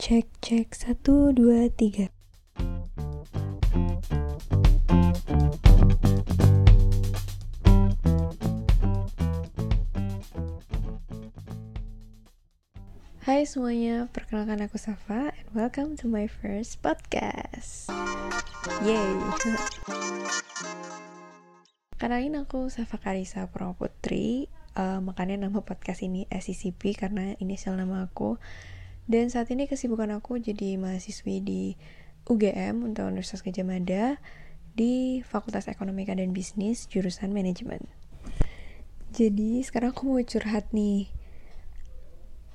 Cek cek satu dua tiga. Hai semuanya, perkenalkan aku Safa and welcome to my first podcast. Yay. Kenalin aku Safa Karisa Purwo Putri. Uh, makanya nama podcast ini SCCP karena inisial nama aku. Dan saat ini kesibukan aku jadi mahasiswi di UGM untuk Universitas Gajah Mada di Fakultas Ekonomika dan Bisnis jurusan manajemen. Jadi sekarang aku mau curhat nih.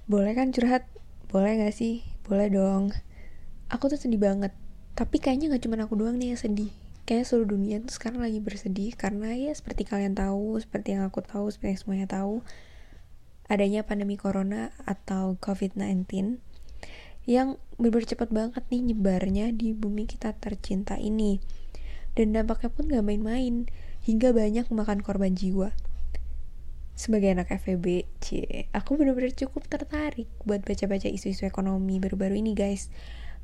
Boleh kan curhat? Boleh gak sih? Boleh dong. Aku tuh sedih banget. Tapi kayaknya gak cuma aku doang nih yang sedih. Kayaknya seluruh dunia tuh sekarang lagi bersedih karena ya seperti kalian tahu seperti yang aku tahu seperti yang semuanya tahu adanya pandemi corona atau covid-19 yang benar cepat banget nih nyebarnya di bumi kita tercinta ini dan dampaknya pun gak main-main hingga banyak memakan korban jiwa sebagai anak FEB, C, aku benar-benar cukup tertarik buat baca-baca isu-isu ekonomi baru-baru ini guys.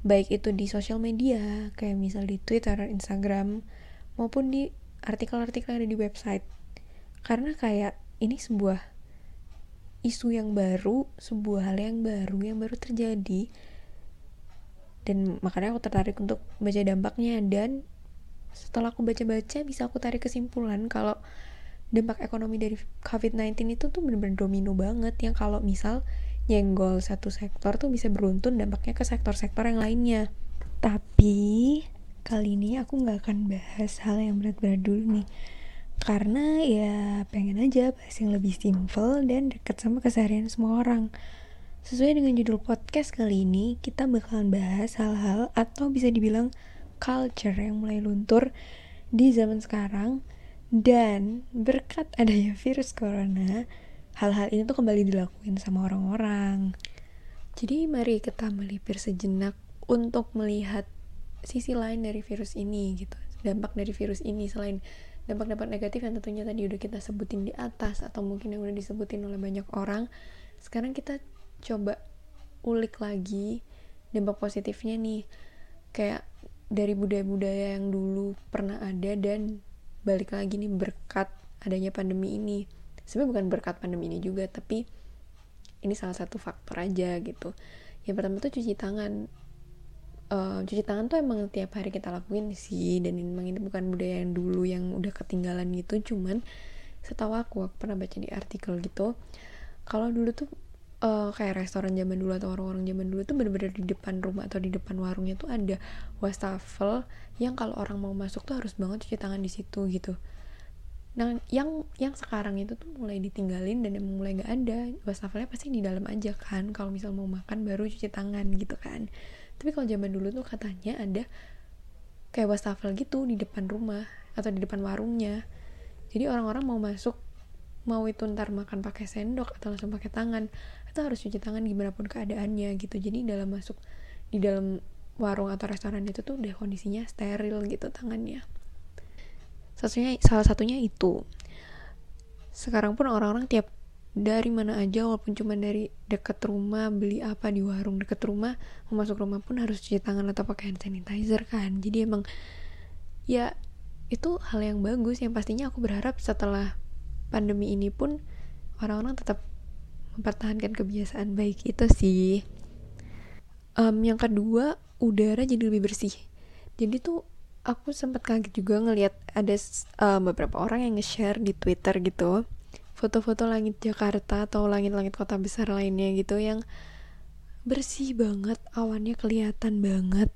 Baik itu di sosial media, kayak misal di Twitter, Instagram, maupun di artikel-artikel yang ada di website. Karena kayak ini sebuah isu yang baru, sebuah hal yang baru, yang baru terjadi. Dan makanya aku tertarik untuk baca dampaknya dan setelah aku baca-baca bisa aku tarik kesimpulan kalau dampak ekonomi dari COVID-19 itu tuh bener-bener domino banget yang kalau misal nyenggol satu sektor tuh bisa beruntun dampaknya ke sektor-sektor yang lainnya. Tapi kali ini aku nggak akan bahas hal yang berat-berat dulu nih. Karena ya pengen aja bahas yang lebih simple dan deket sama keseharian semua orang. Sesuai dengan judul podcast kali ini, kita bakalan bahas hal-hal atau bisa dibilang culture yang mulai luntur di zaman sekarang dan berkat adanya virus corona, hal-hal ini tuh kembali dilakuin sama orang-orang. Jadi mari kita melipir sejenak untuk melihat sisi lain dari virus ini gitu. Dampak dari virus ini selain dampak-dampak negatif yang tentunya tadi udah kita sebutin di atas atau mungkin yang udah disebutin oleh banyak orang. Sekarang kita coba ulik lagi dampak positifnya nih. Kayak dari budaya-budaya yang dulu pernah ada dan balik lagi nih berkat adanya pandemi ini sebenarnya bukan berkat pandemi ini juga tapi ini salah satu faktor aja gitu yang pertama tuh cuci tangan uh, cuci tangan tuh emang tiap hari kita lakuin sih. Dan memang ini bukan budaya yang dulu yang udah ketinggalan gitu. Cuman setahu aku aku pernah baca di artikel gitu. Kalau dulu tuh uh, kayak restoran zaman dulu atau orang-orang zaman dulu tuh bener-bener di depan rumah atau di depan warungnya tuh ada wastafel yang kalau orang mau masuk tuh harus banget cuci tangan di situ gitu. Nah yang yang sekarang itu tuh mulai ditinggalin dan yang mulai gak ada. Wastafelnya pasti di dalam aja kan. Kalau misal mau makan baru cuci tangan gitu kan tapi kalau zaman dulu tuh katanya ada kayak wastafel gitu di depan rumah atau di depan warungnya. Jadi orang-orang mau masuk mau itu ntar makan pakai sendok atau langsung pakai tangan itu harus cuci tangan gimana pun keadaannya gitu. Jadi dalam masuk di dalam warung atau restoran itu tuh udah kondisinya steril gitu tangannya. Satunya salah satunya itu. Sekarang pun orang-orang tiap dari mana aja walaupun cuma dari deket rumah beli apa di warung deket rumah mau masuk rumah pun harus cuci tangan atau pakai hand sanitizer kan. Jadi emang ya itu hal yang bagus. Yang pastinya aku berharap setelah pandemi ini pun orang-orang tetap mempertahankan kebiasaan baik itu sih. Um, yang kedua udara jadi lebih bersih. Jadi tuh aku sempat kaget juga ngelihat ada uh, beberapa orang yang nge-share di Twitter gitu foto-foto langit Jakarta atau langit-langit kota besar lainnya gitu yang bersih banget awannya kelihatan banget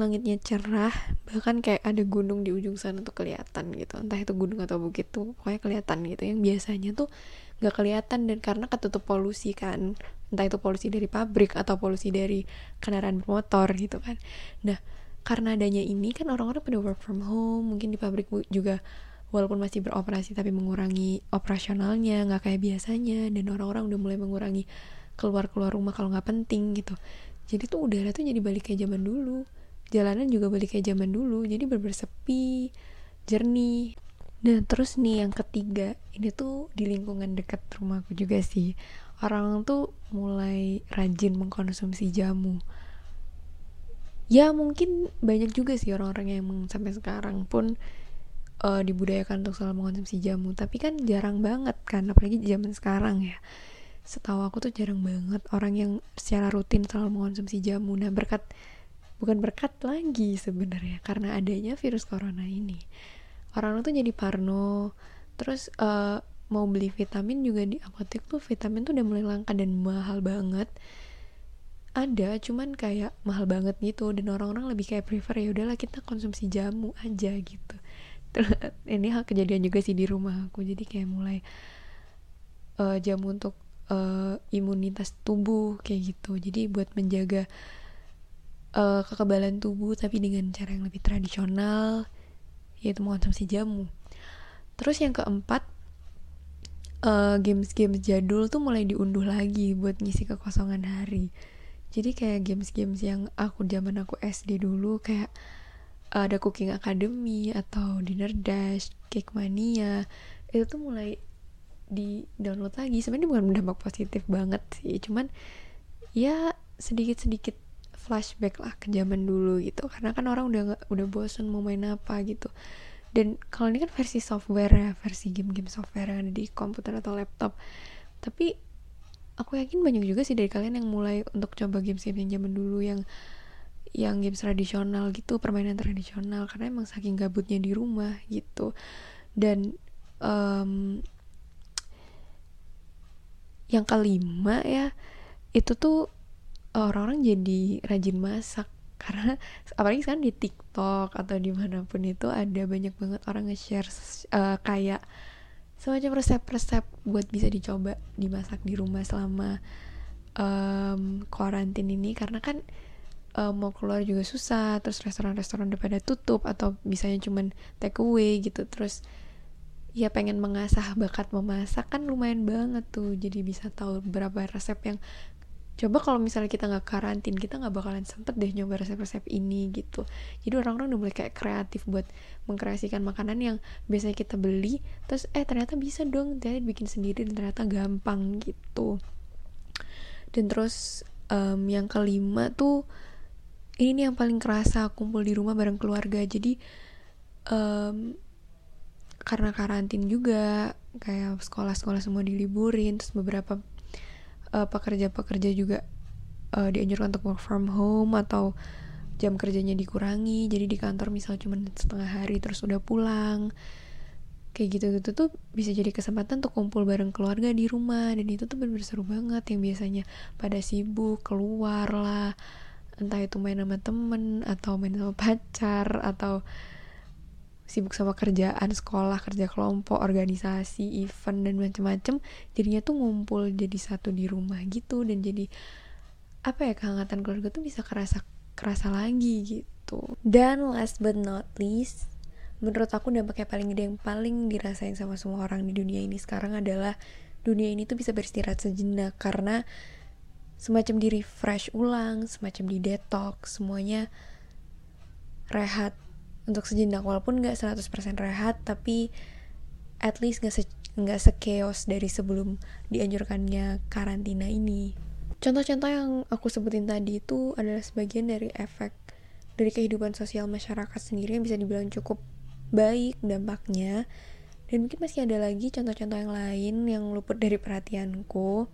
langitnya cerah bahkan kayak ada gunung di ujung sana tuh kelihatan gitu. Entah itu gunung atau bukit tuh pokoknya kelihatan gitu. Yang biasanya tuh nggak kelihatan dan karena ketutup polusi kan. Entah itu polusi dari pabrik atau polusi dari kendaraan bermotor gitu kan. Nah karena adanya ini kan orang-orang pada work from home mungkin di pabrik juga walaupun masih beroperasi tapi mengurangi operasionalnya nggak kayak biasanya. Dan orang-orang udah mulai mengurangi keluar keluar rumah kalau nggak penting gitu. Jadi tuh udara tuh jadi balik kayak zaman dulu. Jalanan juga balik kayak zaman dulu. Jadi berbersepi jernih. Nah terus nih yang ketiga ini tuh di lingkungan dekat rumahku juga sih. Orang tuh mulai rajin mengkonsumsi jamu. Ya mungkin banyak juga sih orang-orang yang sampai sekarang pun uh, dibudayakan untuk selalu mengonsumsi jamu. Tapi kan jarang banget kan apalagi zaman sekarang ya. Setahu aku tuh jarang banget orang yang secara rutin selalu mengonsumsi jamu. Nah berkat bukan berkat lagi sebenarnya karena adanya virus corona ini. Orang tuh jadi parno. Terus uh, mau beli vitamin juga di apotek tuh vitamin tuh udah mulai langka dan mahal banget. Ada cuman kayak mahal banget gitu. Dan orang-orang lebih kayak prefer ya udahlah kita konsumsi jamu aja gitu ini hal kejadian juga sih di rumah aku. Jadi kayak mulai uh, jamu untuk uh, imunitas tubuh kayak gitu. Jadi buat menjaga uh, kekebalan tubuh tapi dengan cara yang lebih tradisional yaitu mengkonsumsi jamu. Terus yang keempat games-games uh, jadul tuh mulai diunduh lagi buat ngisi kekosongan hari. Jadi kayak games-games yang aku zaman aku SD dulu kayak ada cooking academy atau dinner dash cake mania itu tuh mulai di download lagi. Sebenarnya bukan berdampak positif banget sih cuman ya sedikit sedikit flashback lah ke zaman dulu gitu. Karena kan orang udah gak, udah bosen mau main apa gitu. Dan kalau ini kan versi software ya versi game-game software yang ada di komputer atau laptop. Tapi aku yakin banyak juga sih dari kalian yang mulai untuk coba games-games yang zaman dulu yang yang games tradisional gitu permainan tradisional karena emang saking gabutnya di rumah gitu. Dan um, yang kelima ya itu tuh orang-orang jadi rajin masak. Karena apalagi sekarang di TikTok atau di mana pun itu ada banyak banget orang nge-share uh, kayak semacam resep-resep buat bisa dicoba dimasak di rumah selama um, karantin ini. Karena kan um, mau keluar juga susah terus restoran-restoran udah pada tutup atau bisanya cuman take away gitu. Terus ya pengen mengasah bakat memasak kan lumayan banget tuh. Jadi bisa tahu berapa resep yang coba kalau misalnya kita nggak karantin kita nggak bakalan sempet deh nyoba resep-resep ini gitu. Jadi orang-orang udah mulai kayak kreatif buat mengkreasikan makanan yang biasanya kita beli terus eh ternyata bisa dong ternyata bikin sendiri dan ternyata gampang gitu. Dan terus um, yang kelima tuh ini yang paling kerasa kumpul di rumah bareng keluarga. Jadi um, karena karantin juga kayak sekolah-sekolah semua diliburin terus beberapa uh, pekerja-pekerja juga uh, dianjurkan untuk work from home atau jam kerjanya dikurangi. Jadi di kantor misal cuma setengah hari terus udah pulang kayak gitu-gitu tuh bisa jadi kesempatan untuk kumpul bareng keluarga di rumah. Dan itu tuh bener-bener seru banget yang biasanya pada sibuk keluar lah entah itu main sama temen atau main sama pacar atau sibuk sama kerjaan sekolah kerja kelompok organisasi event dan macem-macem jadinya tuh ngumpul jadi satu di rumah gitu dan jadi apa ya kehangatan keluarga tuh bisa kerasa kerasa lagi gitu. Dan last but not least menurut aku dampaknya paling gede yang paling dirasain sama semua orang di dunia ini sekarang adalah dunia ini tuh bisa beristirahat sejenak karena semacam di refresh ulang semacam di detox semuanya rehat untuk sejenak. Walaupun nggak 100% rehat tapi at least nggak se nggak sekeos dari sebelum dianjurkannya karantina ini. Contoh-contoh yang aku sebutin tadi itu adalah sebagian dari efek dari kehidupan sosial masyarakat sendiri yang bisa dibilang cukup baik dampaknya. Dan mungkin masih ada lagi contoh-contoh yang lain yang luput dari perhatianku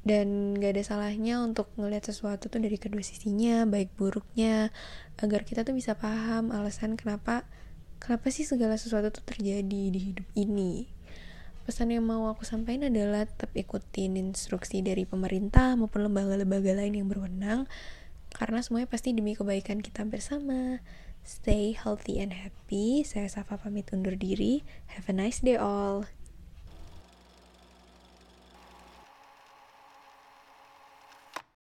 dan gak ada salahnya untuk ngelihat sesuatu tuh dari kedua sisinya baik buruknya agar kita tuh bisa paham alasan kenapa kenapa sih segala sesuatu tuh terjadi di hidup ini. Pesan yang mau aku sampaikan adalah tetap ikutin instruksi dari pemerintah maupun lembaga-lembaga lain yang berwenang karena semuanya pasti demi kebaikan kita bersama stay healthy and happy. Saya Safa pamit undur diri. Have a nice day all